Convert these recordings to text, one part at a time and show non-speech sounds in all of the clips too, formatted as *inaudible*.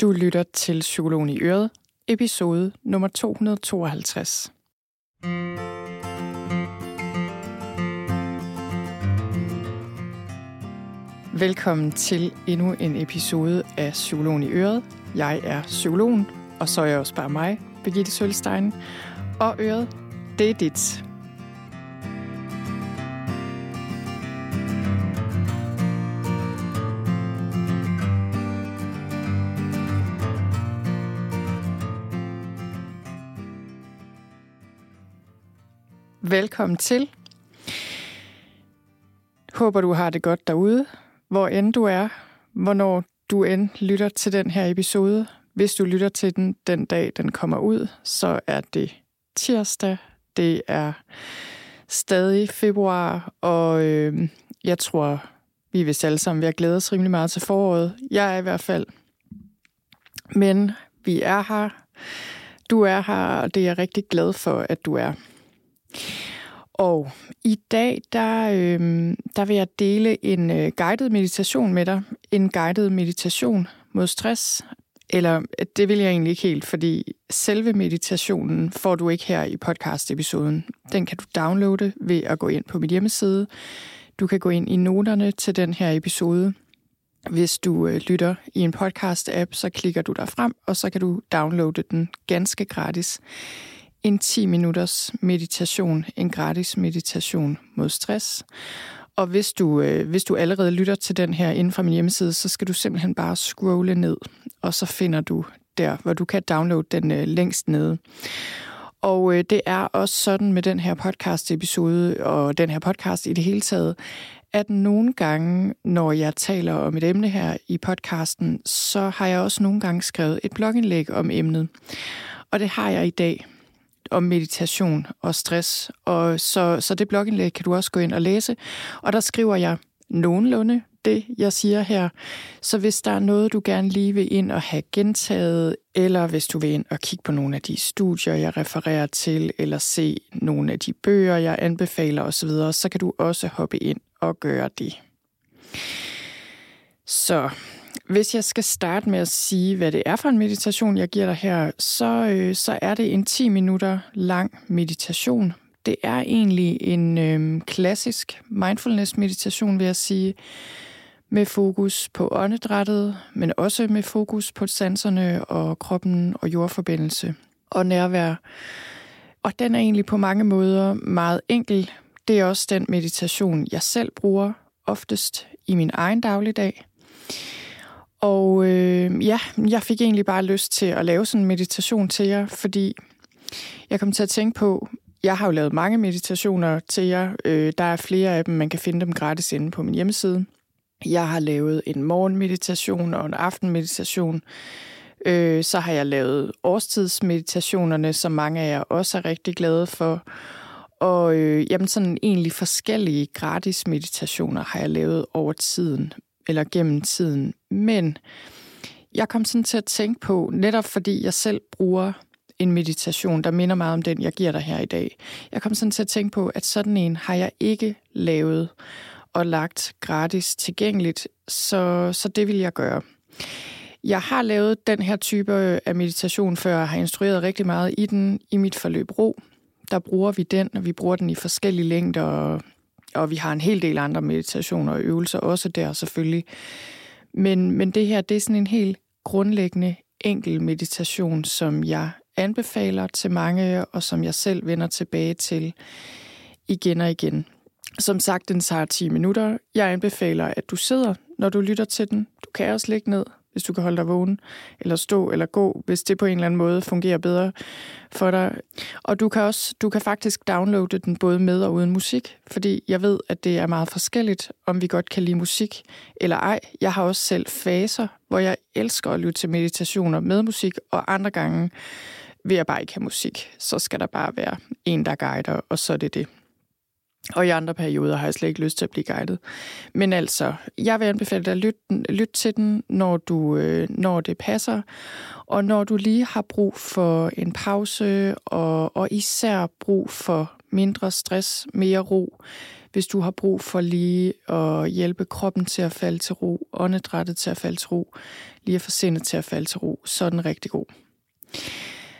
Du lytter til Psykologen i Øret, episode nummer 252. Velkommen til endnu en episode af Psykologen i Øret. Jeg er psykologen, og så er jeg også bare mig, Birgitte Sølstein. Og Øret, det er dit. Velkommen til. Håber, du har det godt derude, hvor end du er, hvornår du end lytter til den her episode. Hvis du lytter til den den dag, den kommer ud, så er det tirsdag. Det er stadig februar, og øh, jeg tror, vi er vist alle sammen ved at glæde os rimelig meget til foråret. Jeg er i hvert fald. Men vi er her. Du er her, og det er jeg rigtig glad for, at du er. Og i dag, der, øh, der vil jeg dele en øh, guided meditation med dig. En guided meditation mod stress. Eller øh, det vil jeg egentlig ikke helt, fordi selve meditationen får du ikke her i podcast-episoden. Den kan du downloade ved at gå ind på min hjemmeside. Du kan gå ind i noterne til den her episode. Hvis du øh, lytter i en podcast-app, så klikker du der frem, og så kan du downloade den ganske gratis en 10 minutters meditation, en gratis meditation mod stress. Og hvis du, øh, hvis du allerede lytter til den her inden fra min hjemmeside, så skal du simpelthen bare scrolle ned, og så finder du der, hvor du kan downloade den øh, længst nede. Og øh, det er også sådan med den her podcast-episode, og den her podcast i det hele taget, at nogle gange, når jeg taler om et emne her i podcasten, så har jeg også nogle gange skrevet et blogindlæg om emnet. Og det har jeg i dag om meditation og stress. Og så, så det blogindlæg kan du også gå ind og læse. Og der skriver jeg nogenlunde det, jeg siger her. Så hvis der er noget, du gerne lige vil ind og have gentaget, eller hvis du vil ind og kigge på nogle af de studier, jeg refererer til, eller se nogle af de bøger, jeg anbefaler osv., så kan du også hoppe ind og gøre det. Så hvis jeg skal starte med at sige, hvad det er for en meditation, jeg giver dig her, så, øh, så er det en 10 minutter lang meditation. Det er egentlig en øh, klassisk mindfulness-meditation, vil jeg sige, med fokus på åndedrættet, men også med fokus på sanserne og kroppen og jordforbindelse og nærvær. Og den er egentlig på mange måder meget enkel. Det er også den meditation, jeg selv bruger oftest i min egen dagligdag. Og øh, ja, jeg fik egentlig bare lyst til at lave sådan en meditation til jer, fordi jeg kom til at tænke på, jeg har jo lavet mange meditationer til jer. Øh, der er flere af dem, man kan finde dem gratis inde på min hjemmeside. Jeg har lavet en morgenmeditation og en aftenmeditation. Øh, så har jeg lavet årstidsmeditationerne, som mange af jer også er rigtig glade for. Og øh, jamen sådan egentlig forskellige gratis meditationer har jeg lavet over tiden eller gennem tiden. Men jeg kom sådan til at tænke på, netop fordi jeg selv bruger en meditation, der minder meget om den, jeg giver dig her i dag. Jeg kom sådan til at tænke på, at sådan en har jeg ikke lavet og lagt gratis tilgængeligt, så, så det vil jeg gøre. Jeg har lavet den her type af meditation før, og har instrueret rigtig meget i den i mit forløb ro. Der bruger vi den, og vi bruger den i forskellige længder og og vi har en hel del andre meditationer og øvelser også der selvfølgelig. Men, men det her, det er sådan en helt grundlæggende enkel meditation, som jeg anbefaler til mange, og som jeg selv vender tilbage til igen og igen. Som sagt, den tager 10 minutter. Jeg anbefaler, at du sidder, når du lytter til den. Du kan også ligge ned, hvis du kan holde dig vågen, eller stå eller gå, hvis det på en eller anden måde fungerer bedre for dig. Og du kan også, du kan faktisk downloade den både med og uden musik, fordi jeg ved, at det er meget forskelligt, om vi godt kan lide musik eller ej. Jeg har også selv faser, hvor jeg elsker at lytte til meditationer med musik, og andre gange vil jeg bare ikke have musik. Så skal der bare være en, der guider, og så er det det. Og i andre perioder har jeg slet ikke lyst til at blive guidet. Men altså, jeg vil anbefale dig at lytte, lytte til den, når, du, øh, når det passer. Og når du lige har brug for en pause, og, og især brug for mindre stress, mere ro. Hvis du har brug for lige at hjælpe kroppen til at falde til ro, åndedrættet til at falde til ro, lige at få sindet til at falde til ro, så er den rigtig god.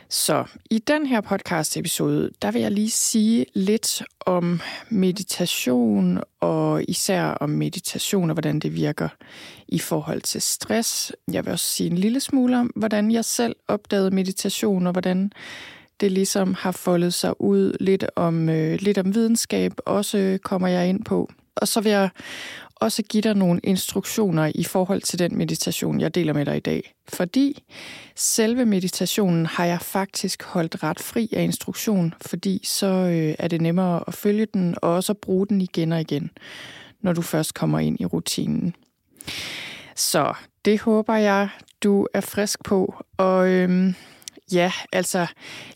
Så i den her podcast-episode, der vil jeg lige sige lidt om meditation, og især om meditation og hvordan det virker i forhold til stress. Jeg vil også sige en lille smule om, hvordan jeg selv opdagede meditation, og hvordan det ligesom har foldet sig ud lidt om, øh, lidt om videnskab, også kommer jeg ind på. Og så vil jeg også give dig nogle instruktioner i forhold til den meditation, jeg deler med dig i dag. Fordi selve meditationen har jeg faktisk holdt ret fri af instruktion, fordi så øh, er det nemmere at følge den og også at bruge den igen og igen, når du først kommer ind i rutinen. Så det håber jeg, du er frisk på. Og øhm, ja, altså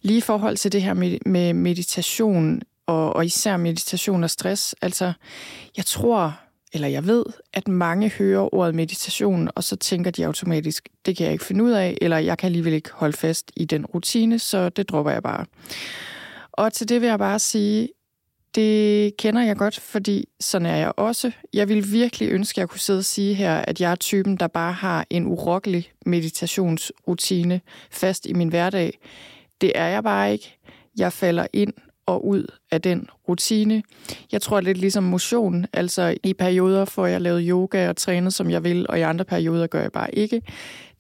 lige i forhold til det her med, med meditation, og, og især meditation og stress, altså jeg tror eller jeg ved, at mange hører ordet meditation, og så tænker de automatisk, det kan jeg ikke finde ud af, eller jeg kan alligevel ikke holde fast i den rutine, så det dropper jeg bare. Og til det vil jeg bare sige, det kender jeg godt, fordi sådan er jeg også. Jeg vil virkelig ønske, at jeg kunne sidde og sige her, at jeg er typen, der bare har en urokkelig meditationsrutine fast i min hverdag. Det er jeg bare ikke. Jeg falder ind og ud af den rutine. Jeg tror lidt ligesom motion, altså i perioder får jeg lavet yoga og trænet, som jeg vil, og i andre perioder gør jeg bare ikke.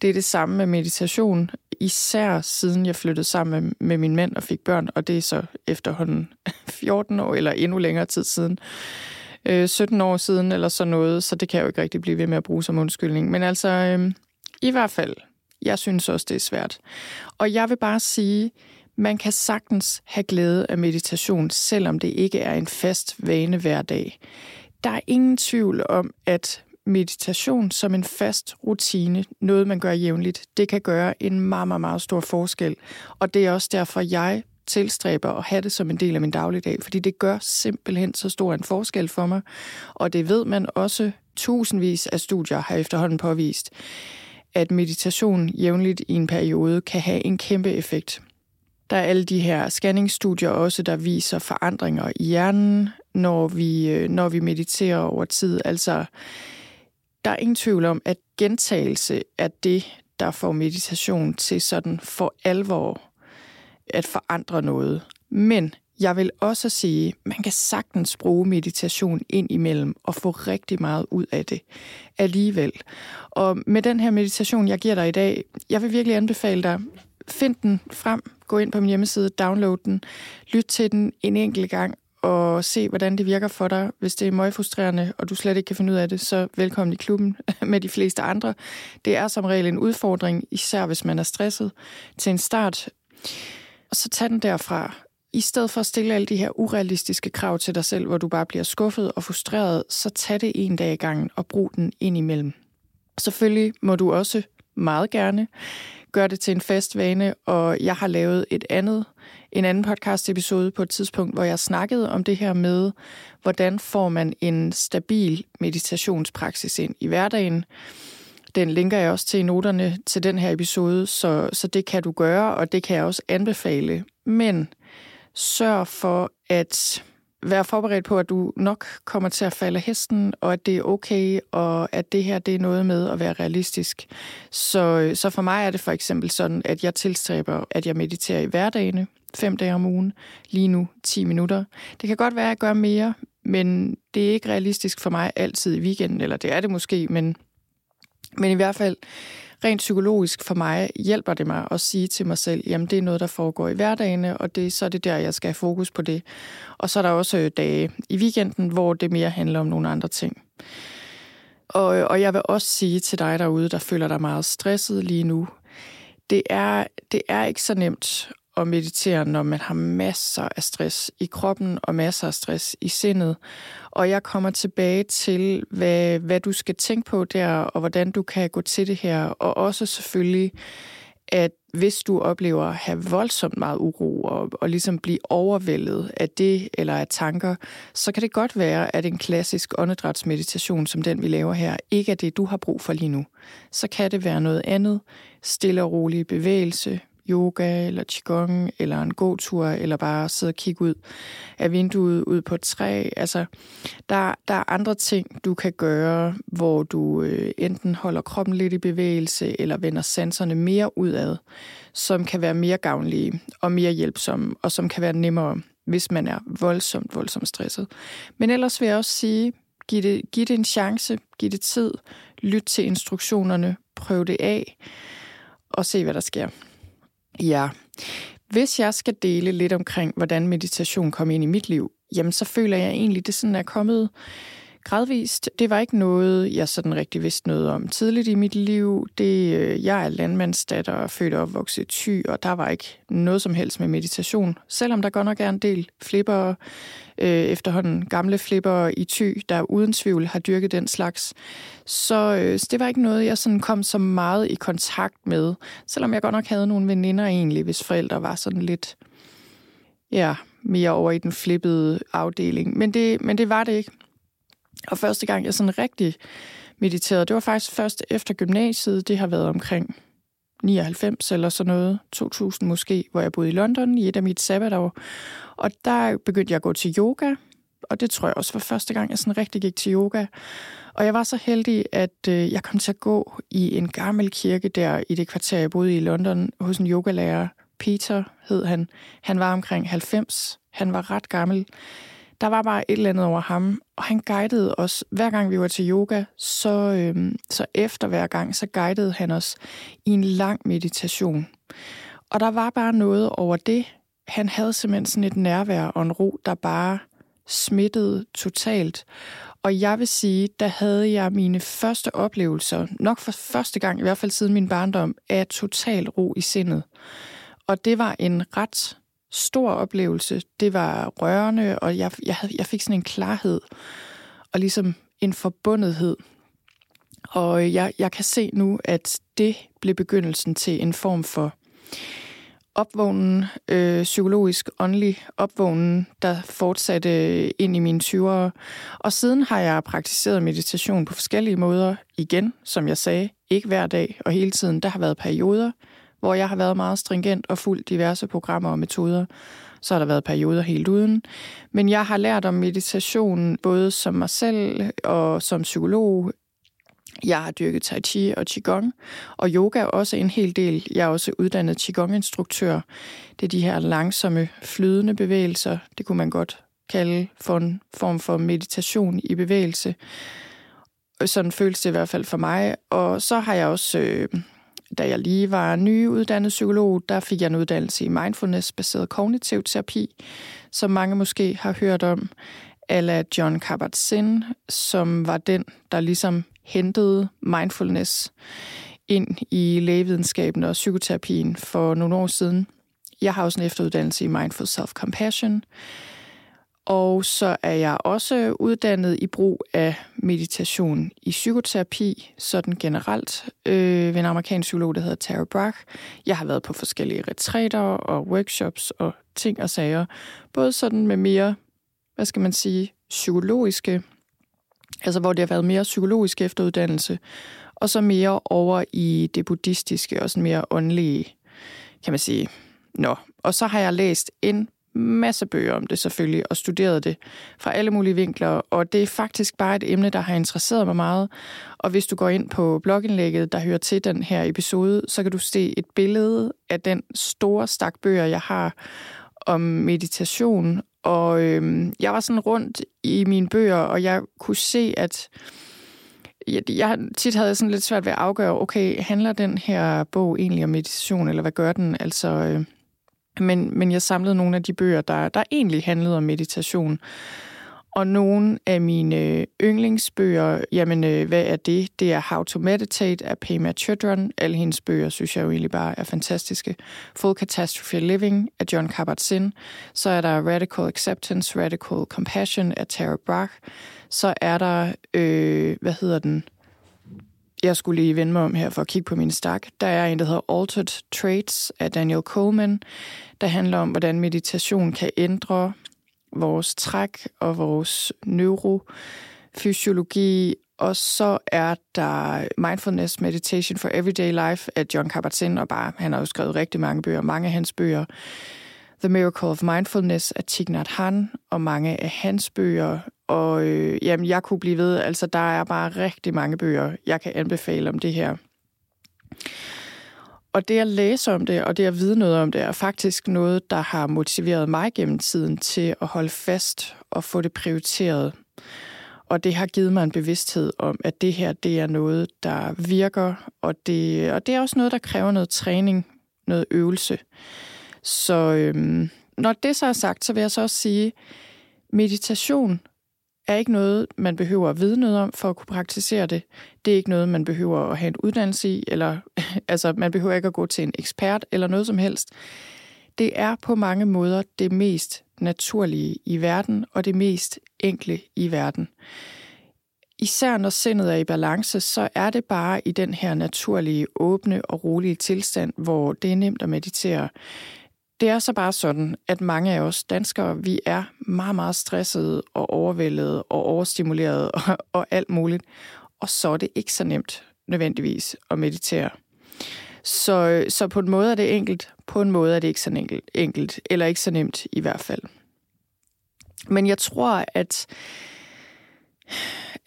Det er det samme med meditation, især siden jeg flyttede sammen med, min mand og fik børn, og det er så efterhånden *laughs* 14 år eller endnu længere tid siden. Øh, 17 år siden eller sådan noget, så det kan jeg jo ikke rigtig blive ved med at bruge som undskyldning. Men altså, øh, i hvert fald, jeg synes også, det er svært. Og jeg vil bare sige, man kan sagtens have glæde af meditation, selvom det ikke er en fast vane hver dag. Der er ingen tvivl om, at meditation som en fast rutine, noget man gør jævnligt, det kan gøre en meget, meget, meget stor forskel. Og det er også derfor, jeg tilstræber at have det som en del af min dagligdag, fordi det gør simpelthen så stor en forskel for mig. Og det ved man også, tusindvis af studier har efterhånden påvist, at meditation jævnligt i en periode kan have en kæmpe effekt. Der er alle de her scanningsstudier også, der viser forandringer i hjernen, når vi, øh, når vi mediterer over tid. Altså, der er ingen tvivl om, at gentagelse er det, der får meditation til sådan for alvor at forandre noget. Men jeg vil også sige, man kan sagtens bruge meditation ind imellem og få rigtig meget ud af det alligevel. Og med den her meditation, jeg giver dig i dag, jeg vil virkelig anbefale dig, find den frem, gå ind på min hjemmeside, download den, lyt til den en enkelt gang og se, hvordan det virker for dig. Hvis det er meget frustrerende, og du slet ikke kan finde ud af det, så velkommen i klubben *laughs* med de fleste andre. Det er som regel en udfordring, især hvis man er stresset til en start. Og så tag den derfra. I stedet for at stille alle de her urealistiske krav til dig selv, hvor du bare bliver skuffet og frustreret, så tag det en dag i gangen og brug den ind imellem. Selvfølgelig må du også meget gerne gør det til en fast vane, og jeg har lavet et andet, en anden podcast episode på et tidspunkt, hvor jeg snakkede om det her med, hvordan får man en stabil meditationspraksis ind i hverdagen. Den linker jeg også til i noterne til den her episode, så, så det kan du gøre, og det kan jeg også anbefale. Men sørg for, at være forberedt på, at du nok kommer til at falde hesten, og at det er okay, og at det her det er noget med at være realistisk. Så, så for mig er det for eksempel sådan, at jeg tilstræber, at jeg mediterer i hverdagene, fem dage om ugen, lige nu 10 minutter. Det kan godt være, at jeg gør mere, men det er ikke realistisk for mig altid i weekenden, eller det er det måske, men, men i hvert fald rent psykologisk for mig hjælper det mig at sige til mig selv, jamen det er noget, der foregår i hverdagen, og det, så er det der, jeg skal have fokus på det. Og så er der også øh, dage i weekenden, hvor det mere handler om nogle andre ting. Og, øh, og jeg vil også sige til dig derude, der føler dig meget stresset lige nu, det er, det er ikke så nemt at meditere, når man har masser af stress i kroppen og masser af stress i sindet. Og jeg kommer tilbage til, hvad, hvad du skal tænke på der, og hvordan du kan gå til det her. Og også selvfølgelig, at hvis du oplever at have voldsomt meget uro og, og ligesom blive overvældet af det eller af tanker, så kan det godt være, at en klassisk åndedrætsmeditation, som den vi laver her, ikke er det, du har brug for lige nu. Så kan det være noget andet. Stille og rolig bevægelse, yoga eller qigong eller en god tur eller bare sidde og kigge ud af vinduet ud på et træ. Altså, der, der er andre ting, du kan gøre, hvor du øh, enten holder kroppen lidt i bevægelse eller vender sanserne mere udad, som kan være mere gavnlige og mere hjælpsomme, og som kan være nemmere, hvis man er voldsomt, voldsomt stresset. Men ellers vil jeg også sige, giv det, giv det en chance, giv det tid, lyt til instruktionerne, prøv det af og se, hvad der sker. Ja, hvis jeg skal dele lidt omkring, hvordan meditation kom ind i mit liv, jamen så føler jeg egentlig, det sådan er kommet gradvist. Det var ikke noget, jeg sådan rigtig vidste noget om tidligt i mit liv. Det, øh, jeg er landmandsdatter og født og opvokset i Thy, og der var ikke noget som helst med meditation. Selvom der godt nok er en del flipper, øh, efterhånden gamle flipper i Thy, der uden tvivl har dyrket den slags. Så, øh, så det var ikke noget, jeg sådan kom så meget i kontakt med. Selvom jeg godt nok havde nogle veninder egentlig, hvis forældre var sådan lidt... Ja, mere over i den flippede afdeling. Men det, men det var det ikke. Og første gang, jeg sådan rigtig mediterede, det var faktisk først efter gymnasiet. Det har været omkring 99 eller sådan noget, 2000 måske, hvor jeg boede i London i et af mit sabbatår. Og der begyndte jeg at gå til yoga, og det tror jeg også var første gang, jeg sådan rigtig gik til yoga. Og jeg var så heldig, at øh, jeg kom til at gå i en gammel kirke der i det kvarter, jeg boede i London, hos en yogalærer. Peter hed han. Han var omkring 90. Han var ret gammel der var bare et eller andet over ham, og han guidede os. Hver gang vi var til yoga, så, øhm, så efter hver gang, så guidede han os i en lang meditation. Og der var bare noget over det. Han havde simpelthen sådan et nærvær og en ro, der bare smittede totalt. Og jeg vil sige, der havde jeg mine første oplevelser, nok for første gang, i hvert fald siden min barndom, af total ro i sindet. Og det var en ret stor oplevelse. Det var rørende, og jeg, jeg, havde, jeg fik sådan en klarhed og ligesom en forbundethed. Og jeg, jeg kan se nu, at det blev begyndelsen til en form for opvågnen, øh, psykologisk, åndelig opvågnen, der fortsatte ind i mine 20'ere. Og siden har jeg praktiseret meditation på forskellige måder. Igen, som jeg sagde, ikke hver dag og hele tiden. Der har været perioder, hvor jeg har været meget stringent og fuldt diverse programmer og metoder. Så har der været perioder helt uden. Men jeg har lært om meditation både som mig selv og som psykolog. Jeg har dyrket tai chi og qigong, og yoga er også en hel del. Jeg er også uddannet qigong-instruktør. Det er de her langsomme, flydende bevægelser. Det kunne man godt kalde for en form for meditation i bevægelse. Sådan føles det i hvert fald for mig. Og så har jeg også øh, da jeg lige var nyuddannet psykolog, der fik jeg en uddannelse i mindfulness-baseret kognitiv terapi, som mange måske har hørt om, ala John Kabat-Zinn, som var den, der ligesom hentede mindfulness ind i lægevidenskaben og psykoterapien for nogle år siden. Jeg har også en efteruddannelse i Mindful Self-Compassion, og så er jeg også uddannet i brug af meditation i psykoterapi, sådan generelt, øh, ved en amerikansk psykolog, der hedder Tara Brach. Jeg har været på forskellige retræter og workshops og ting og sager. Både sådan med mere, hvad skal man sige, psykologiske, altså hvor det har været mere psykologisk efteruddannelse, og så mere over i det buddhistiske og sådan mere åndelige, kan man sige. Nå, og så har jeg læst en masse bøger om det selvfølgelig, og studeret det fra alle mulige vinkler, og det er faktisk bare et emne, der har interesseret mig meget. Og hvis du går ind på blogindlægget, der hører til den her episode, så kan du se et billede af den store stak bøger, jeg har om meditation. Og øhm, jeg var sådan rundt i mine bøger, og jeg kunne se, at jeg, jeg tit havde sådan lidt svært ved at afgøre, okay, handler den her bog egentlig om meditation, eller hvad gør den? Altså... Øh, men, men jeg samlede nogle af de bøger, der, der egentlig handlede om meditation. Og nogle af mine yndlingsbøger, jamen øh, hvad er det? Det er How to Meditate af Pema Chodron. Alle hendes bøger synes jeg jo egentlig bare er fantastiske. Full Catastrophe Living af John Kabat-Zinn. Så er der Radical Acceptance, Radical Compassion af Tara Brach. Så er der, øh, hvad hedder den? Jeg skulle lige vende mig om her for at kigge på min stak. Der er en, der hedder Altered Traits af Daniel Coleman, der handler om, hvordan meditation kan ændre vores træk og vores neurofysiologi. og så er der Mindfulness Meditation for Everyday Life af John Kabat-Zinn, og bare, han har jo skrevet rigtig mange bøger, mange af hans bøger. The Miracle of Mindfulness af Thich Nhat Hanh, og mange af hans bøger. Og øh, jamen, jeg kunne blive ved, altså der er bare rigtig mange bøger, jeg kan anbefale om det her. Og det at læse om det, og det at vide noget om det, er faktisk noget, der har motiveret mig gennem tiden til at holde fast og få det prioriteret. Og det har givet mig en bevidsthed om, at det her, det er noget, der virker, og det, og det er også noget, der kræver noget træning, noget øvelse. Så øhm, når det så er sagt, så vil jeg så også sige, meditation er ikke noget, man behøver at vide noget om for at kunne praktisere det. Det er ikke noget, man behøver at have en uddannelse i, eller *laughs* altså, man behøver ikke at gå til en ekspert eller noget som helst. Det er på mange måder det mest naturlige i verden, og det mest enkle i verden. Især når sindet er i balance, så er det bare i den her naturlige, åbne og rolige tilstand, hvor det er nemt at meditere. Det er så bare sådan, at mange af os danskere, vi er meget, meget stressede og overvældede og overstimulerede *laughs* og, og alt muligt. Og så er det ikke så nemt nødvendigvis at meditere. Så, så på en måde er det enkelt, på en måde er det ikke så enkelt, enkelt eller ikke så nemt i hvert fald. Men jeg tror, at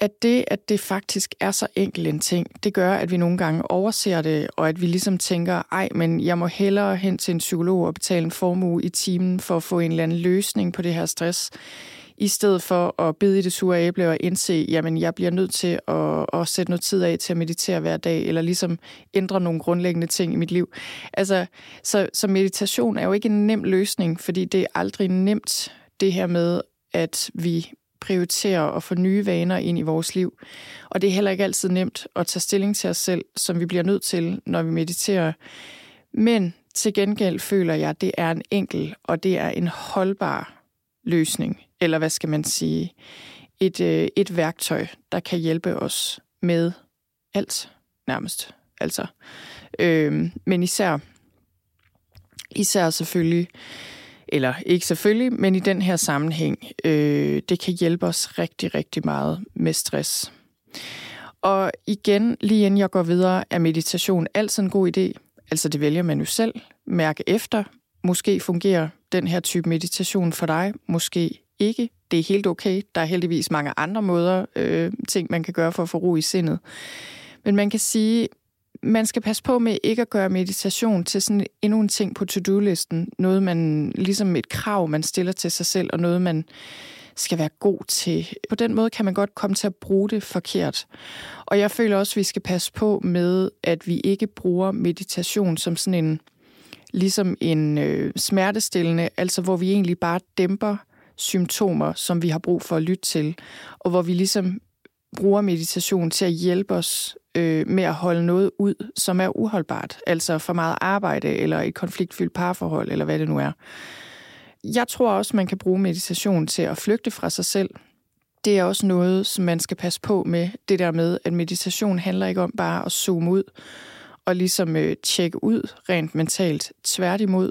at det, at det faktisk er så enkelt en ting, det gør, at vi nogle gange overser det, og at vi ligesom tænker, ej, men jeg må hellere hen til en psykolog og betale en formue i timen for at få en eller anden løsning på det her stress, i stedet for at bide i det sure æble og indse, jamen jeg bliver nødt til at, at sætte noget tid af til at meditere hver dag, eller ligesom ændre nogle grundlæggende ting i mit liv. Altså, så, så meditation er jo ikke en nem løsning, fordi det er aldrig nemt, det her med, at vi prioritere og få nye vaner ind i vores liv. Og det er heller ikke altid nemt at tage stilling til os selv, som vi bliver nødt til, når vi mediterer. Men til gengæld føler jeg, at det er en enkel, og det er en holdbar løsning. Eller hvad skal man sige? Et, øh, et værktøj, der kan hjælpe os med alt, nærmest. Altså. Øh, men især, især selvfølgelig eller ikke selvfølgelig, men i den her sammenhæng, øh, det kan hjælpe os rigtig, rigtig meget med stress. Og igen, lige inden jeg går videre, er meditation altid en god idé. Altså det vælger man jo selv. Mærke efter. Måske fungerer den her type meditation for dig, måske ikke. Det er helt okay. Der er heldigvis mange andre måder, øh, ting man kan gøre for at få ro i sindet. Men man kan sige, man skal passe på med ikke at gøre meditation til sådan endnu en ting på to-do-listen. Noget, man ligesom et krav, man stiller til sig selv, og noget, man skal være god til. På den måde kan man godt komme til at bruge det forkert. Og jeg føler også, at vi skal passe på med, at vi ikke bruger meditation som sådan en, ligesom en øh, smertestillende, altså hvor vi egentlig bare dæmper symptomer, som vi har brug for at lytte til, og hvor vi ligesom bruger meditation til at hjælpe os øh, med at holde noget ud, som er uholdbart. Altså for meget arbejde, eller et konfliktfyldt parforhold, eller hvad det nu er. Jeg tror også, man kan bruge meditation til at flygte fra sig selv. Det er også noget, som man skal passe på med, det der med, at meditation handler ikke om bare at zoome ud og ligesom øh, tjekke ud rent mentalt. Tværtimod.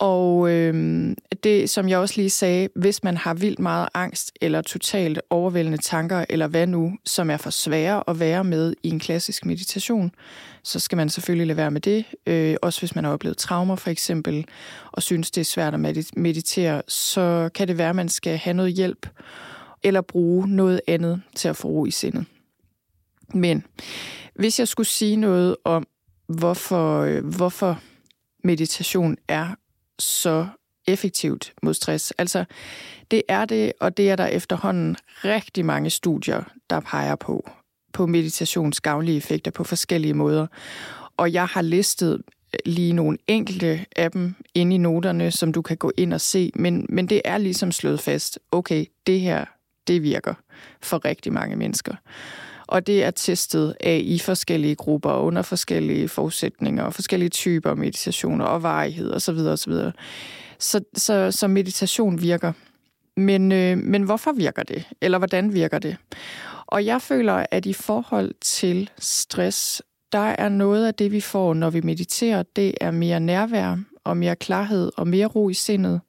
Og øh, det, som jeg også lige sagde, hvis man har vildt meget angst eller totalt overvældende tanker, eller hvad nu, som er for svære at være med i en klassisk meditation, så skal man selvfølgelig lade være med det. Øh, også hvis man har oplevet traumer for eksempel, og synes, det er svært at meditere, så kan det være, at man skal have noget hjælp, eller bruge noget andet til at få ro i sindet. Men hvis jeg skulle sige noget om, hvorfor, øh, hvorfor meditation er så effektivt mod stress. Altså, det er det, og det er der efterhånden rigtig mange studier, der peger på, på meditations gavnlige effekter på forskellige måder. Og jeg har listet øh, lige nogle enkelte af dem inde i noterne, som du kan gå ind og se, men, men det er ligesom slået fast, okay, det her, det virker for rigtig mange mennesker. Og det er testet af i forskellige grupper under forskellige forudsætninger og forskellige typer meditationer og varighed osv. osv. Så, så, så meditation virker. Men, øh, men hvorfor virker det? Eller hvordan virker det? Og jeg føler, at i forhold til stress, der er noget af det, vi får, når vi mediterer, det er mere nærvær og mere klarhed og mere ro i sindet.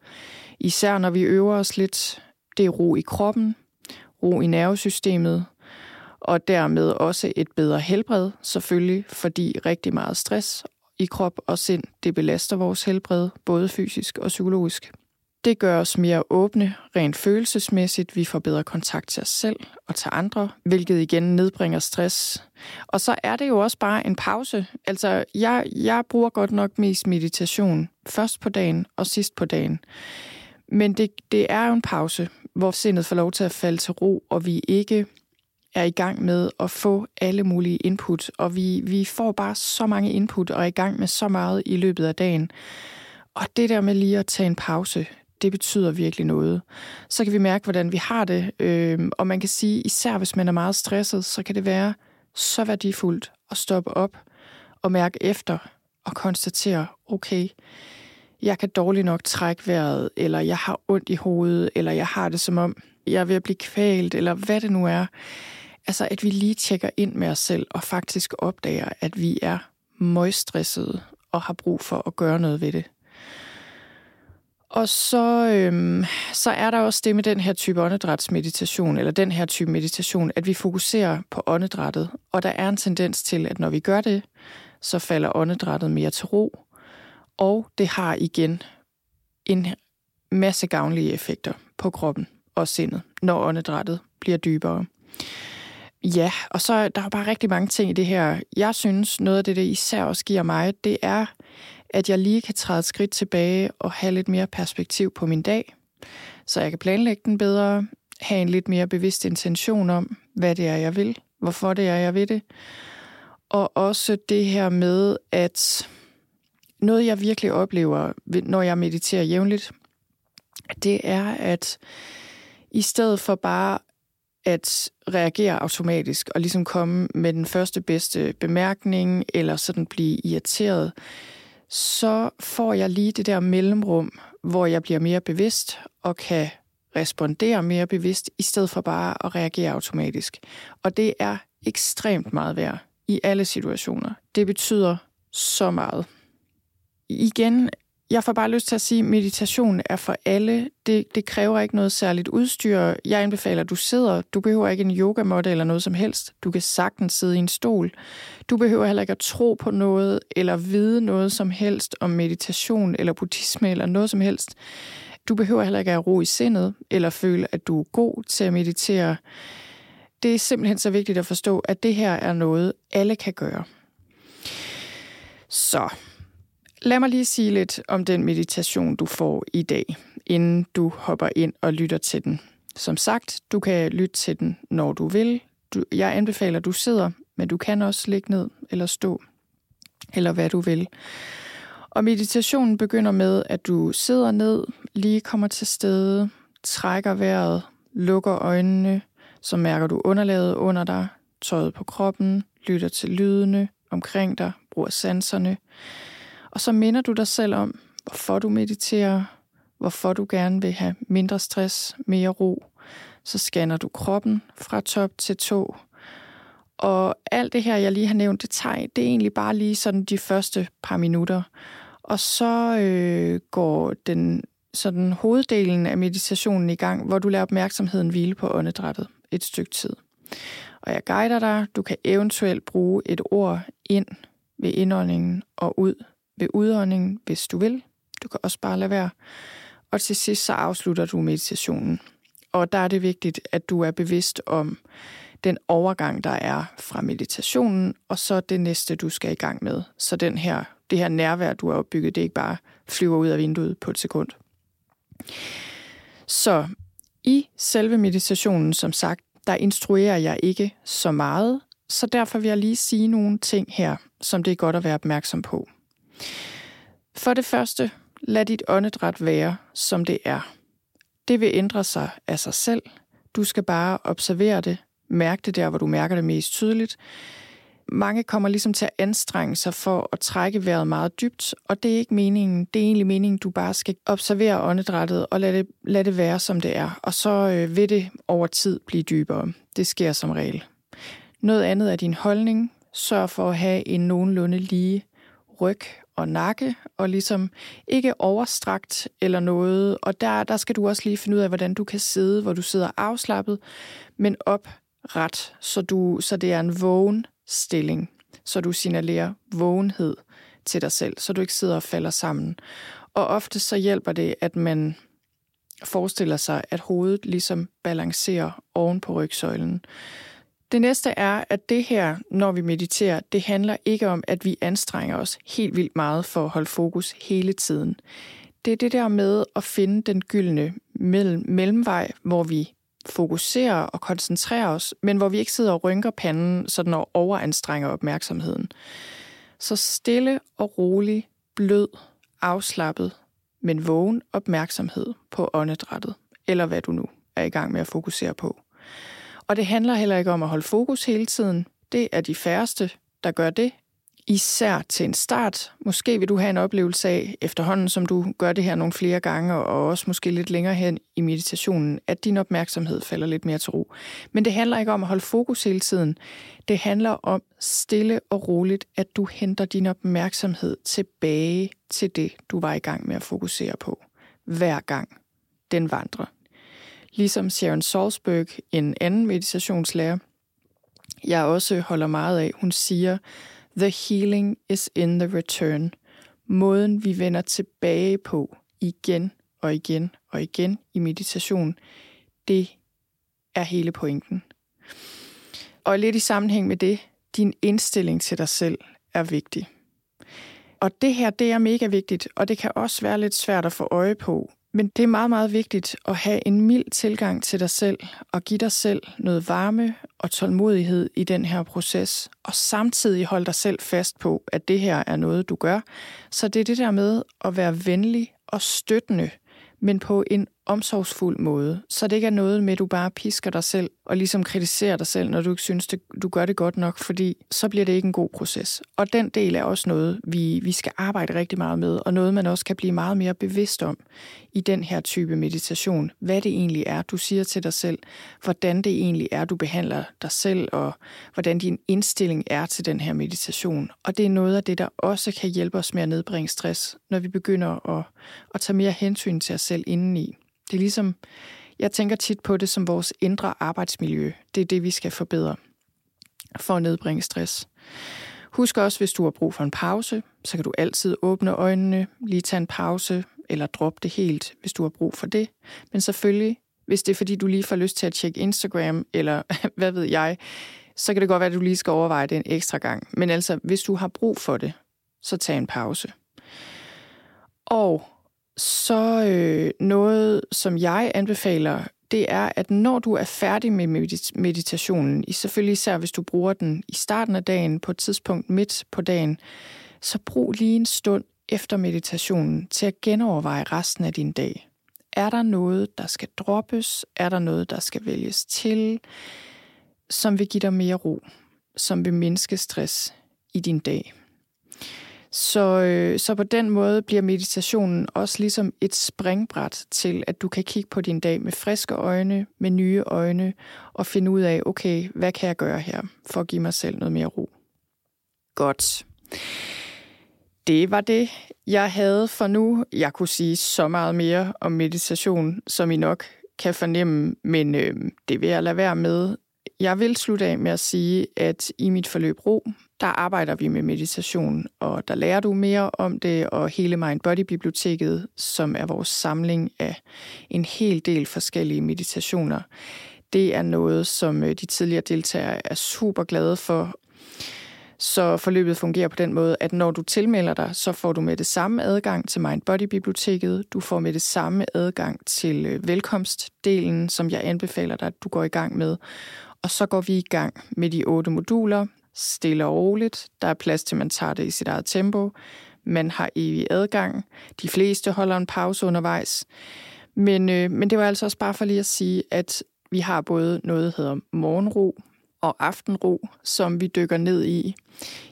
Især når vi øver os lidt. Det er ro i kroppen, ro i nervesystemet, og dermed også et bedre helbred, selvfølgelig, fordi rigtig meget stress i krop og sind, det belaster vores helbred, både fysisk og psykologisk. Det gør os mere åbne, rent følelsesmæssigt. Vi får bedre kontakt til os selv og til andre, hvilket igen nedbringer stress. Og så er det jo også bare en pause. Altså, jeg, jeg bruger godt nok mest meditation først på dagen og sidst på dagen. Men det, det er jo en pause, hvor sindet får lov til at falde til ro, og vi ikke er i gang med at få alle mulige input. Og vi, vi får bare så mange input og er i gang med så meget i løbet af dagen. Og det der med lige at tage en pause, det betyder virkelig noget. Så kan vi mærke, hvordan vi har det. Øh, og man kan sige, især hvis man er meget stresset, så kan det være så værdifuldt at stoppe op og mærke efter og konstatere, okay, jeg kan dårligt nok trække vejret, eller jeg har ondt i hovedet, eller jeg har det som om, jeg er ved at blive kvalt, eller hvad det nu er. Altså, at vi lige tjekker ind med os selv og faktisk opdager, at vi er møgstressede og har brug for at gøre noget ved det. Og så, øhm, så er der også det med den her type åndedrætsmeditation, eller den her type meditation, at vi fokuserer på åndedrættet. Og der er en tendens til, at når vi gør det, så falder åndedrættet mere til ro. Og det har igen en masse gavnlige effekter på kroppen og sindet, når åndedrættet bliver dybere. Ja, og så der er bare rigtig mange ting i det her. Jeg synes, noget af det, det især også giver mig, det er, at jeg lige kan træde et skridt tilbage og have lidt mere perspektiv på min dag, så jeg kan planlægge den bedre, have en lidt mere bevidst intention om, hvad det er, jeg vil, hvorfor det er, jeg vil det. Og også det her med, at noget, jeg virkelig oplever, når jeg mediterer jævnligt, det er, at i stedet for bare at reagere automatisk og ligesom komme med den første bedste bemærkning, eller sådan blive irriteret, så får jeg lige det der mellemrum, hvor jeg bliver mere bevidst og kan respondere mere bevidst, i stedet for bare at reagere automatisk. Og det er ekstremt meget værd i alle situationer. Det betyder så meget. Igen jeg får bare lyst til at sige, at meditation er for alle. Det, det kræver ikke noget særligt udstyr. Jeg anbefaler, at du sidder. Du behøver ikke en yogamåtte eller noget som helst. Du kan sagtens sidde i en stol. Du behøver heller ikke at tro på noget eller vide noget som helst om meditation eller buddhisme eller noget som helst. Du behøver heller ikke at ro i sindet eller føle, at du er god til at meditere. Det er simpelthen så vigtigt at forstå, at det her er noget, alle kan gøre. Så Lad mig lige sige lidt om den meditation, du får i dag, inden du hopper ind og lytter til den. Som sagt, du kan lytte til den, når du vil. Du, jeg anbefaler, at du sidder, men du kan også ligge ned eller stå, eller hvad du vil. Og meditationen begynder med, at du sidder ned, lige kommer til stede, trækker vejret, lukker øjnene, så mærker du underlaget under dig, tøjet på kroppen, lytter til lydene omkring dig, bruger sanserne. Og så minder du dig selv om, hvorfor du mediterer, hvorfor du gerne vil have mindre stress, mere ro. Så scanner du kroppen fra top til tå. Og alt det her, jeg lige har nævnt, det, tager, det er egentlig bare lige sådan de første par minutter. Og så øh, går den sådan hoveddelen af meditationen i gang, hvor du lader opmærksomheden hvile på åndedrættet et stykke tid. Og jeg guider dig. Du kan eventuelt bruge et ord ind ved indåndingen og ud ved udåndingen, hvis du vil. Du kan også bare lade være. Og til sidst så afslutter du meditationen. Og der er det vigtigt, at du er bevidst om den overgang, der er fra meditationen, og så det næste, du skal i gang med. Så den her, det her nærvær, du har opbygget, det ikke bare flyver ud af vinduet på et sekund. Så i selve meditationen, som sagt, der instruerer jeg ikke så meget, så derfor vil jeg lige sige nogle ting her, som det er godt at være opmærksom på. For det første, lad dit åndedræt være, som det er. Det vil ændre sig af sig selv. Du skal bare observere det, mærke det der, hvor du mærker det mest tydeligt. Mange kommer ligesom til at anstrenge sig for at trække vejret meget dybt, og det er ikke meningen. Det er egentlig meningen, du bare skal observere åndedrættet og lade det, lade det være, som det er. Og så øh, vil det over tid blive dybere. Det sker som regel. Noget andet er din holdning. Sørg for at have en nogenlunde lige ryg og nakke, og ligesom ikke overstrakt eller noget. Og der, der skal du også lige finde ud af, hvordan du kan sidde, hvor du sidder afslappet, men opret, så, du, så det er en vågen stilling, så du signalerer vågenhed til dig selv, så du ikke sidder og falder sammen. Og ofte så hjælper det, at man forestiller sig, at hovedet ligesom balancerer oven på rygsøjlen. Det næste er, at det her, når vi mediterer, det handler ikke om, at vi anstrenger os helt vildt meget for at holde fokus hele tiden. Det er det der med at finde den gyldne mellem, mellemvej, hvor vi fokuserer og koncentrerer os, men hvor vi ikke sidder og rynker panden, så den overanstrenger opmærksomheden. Så stille og rolig, blød, afslappet, men vågen opmærksomhed på åndedrættet, eller hvad du nu er i gang med at fokusere på. Og det handler heller ikke om at holde fokus hele tiden. Det er de færreste, der gør det. Især til en start. Måske vil du have en oplevelse af, efterhånden som du gør det her nogle flere gange, og også måske lidt længere hen i meditationen, at din opmærksomhed falder lidt mere til ro. Men det handler ikke om at holde fokus hele tiden. Det handler om stille og roligt, at du henter din opmærksomhed tilbage til det, du var i gang med at fokusere på. Hver gang den vandrer ligesom Sharon Salzberg, en anden meditationslærer, jeg også holder meget af, hun siger, The healing is in the return. Måden, vi vender tilbage på igen og igen og igen i meditation, det er hele pointen. Og lidt i sammenhæng med det, din indstilling til dig selv er vigtig. Og det her, det er mega vigtigt, og det kan også være lidt svært at få øje på, men det er meget, meget vigtigt at have en mild tilgang til dig selv og give dig selv noget varme og tålmodighed i den her proces, og samtidig holde dig selv fast på, at det her er noget, du gør. Så det er det der med at være venlig og støttende men på en omsorgsfuld måde, så det ikke er noget med, at du bare pisker dig selv og ligesom kritiserer dig selv, når du ikke synes, det, du gør det godt nok, fordi så bliver det ikke en god proces. Og den del er også noget, vi, vi skal arbejde rigtig meget med, og noget, man også kan blive meget mere bevidst om i den her type meditation. Hvad det egentlig er, du siger til dig selv, hvordan det egentlig er, du behandler dig selv, og hvordan din indstilling er til den her meditation. Og det er noget af det, der også kan hjælpe os med at nedbringe stress, når vi begynder at, at tage mere hensyn til os selv indeni. Det er ligesom, jeg tænker tit på det som vores indre arbejdsmiljø. Det er det, vi skal forbedre for at nedbringe stress. Husk også, hvis du har brug for en pause, så kan du altid åbne øjnene, lige tage en pause, eller droppe det helt, hvis du har brug for det. Men selvfølgelig, hvis det er fordi, du lige får lyst til at tjekke Instagram, eller *laughs* hvad ved jeg, så kan det godt være, at du lige skal overveje det en ekstra gang. Men altså, hvis du har brug for det, så tag en pause. Og så øh, noget, som jeg anbefaler, det er, at når du er færdig med meditationen, i selvfølgelig især hvis du bruger den i starten af dagen, på et tidspunkt midt på dagen, så brug lige en stund efter meditationen til at genoverveje resten af din dag. Er der noget, der skal droppes? Er der noget, der skal vælges til, som vil give dig mere ro, som vil mindske stress i din dag? Så, øh, så på den måde bliver meditationen også ligesom et springbræt til, at du kan kigge på din dag med friske øjne, med nye øjne, og finde ud af, okay, hvad kan jeg gøre her, for at give mig selv noget mere ro. Godt. Det var det, jeg havde for nu. Jeg kunne sige så meget mere om meditation, som I nok kan fornemme, men øh, det vil jeg lade være med. Jeg vil slutte af med at sige, at i mit forløb Ro, der arbejder vi med meditation, og der lærer du mere om det, og hele Mind Body Biblioteket, som er vores samling af en hel del forskellige meditationer. Det er noget, som øh, de tidligere deltagere er super glade for, så forløbet fungerer på den måde, at når du tilmelder dig, så får du med det samme adgang til Mind Body Biblioteket. Du får med det samme adgang til øh, velkomstdelen, som jeg anbefaler dig, at du går i gang med. Og så går vi i gang med de otte moduler, stille og roligt. Der er plads til, at man tager det i sit eget tempo. Man har evig adgang. De fleste holder en pause undervejs. Men, øh, men det var altså også bare for lige at sige, at vi har både noget, der hedder morgenro og aftenro, som vi dykker ned i,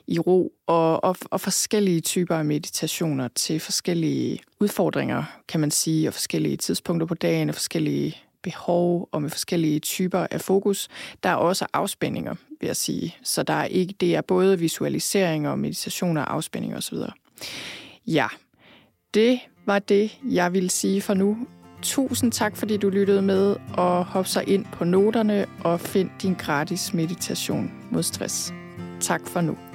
i ro, og, og, og forskellige typer af meditationer til forskellige udfordringer, kan man sige, og forskellige tidspunkter på dagen, og forskellige behov og med forskellige typer af fokus. Der er også afspændinger, vil jeg sige. Så der er ikke, det er både visualisering og meditation og afspænding osv. Ja, det var det, jeg vil sige for nu. Tusind tak, fordi du lyttede med, og hop så ind på noterne og find din gratis meditation mod stress. Tak for nu.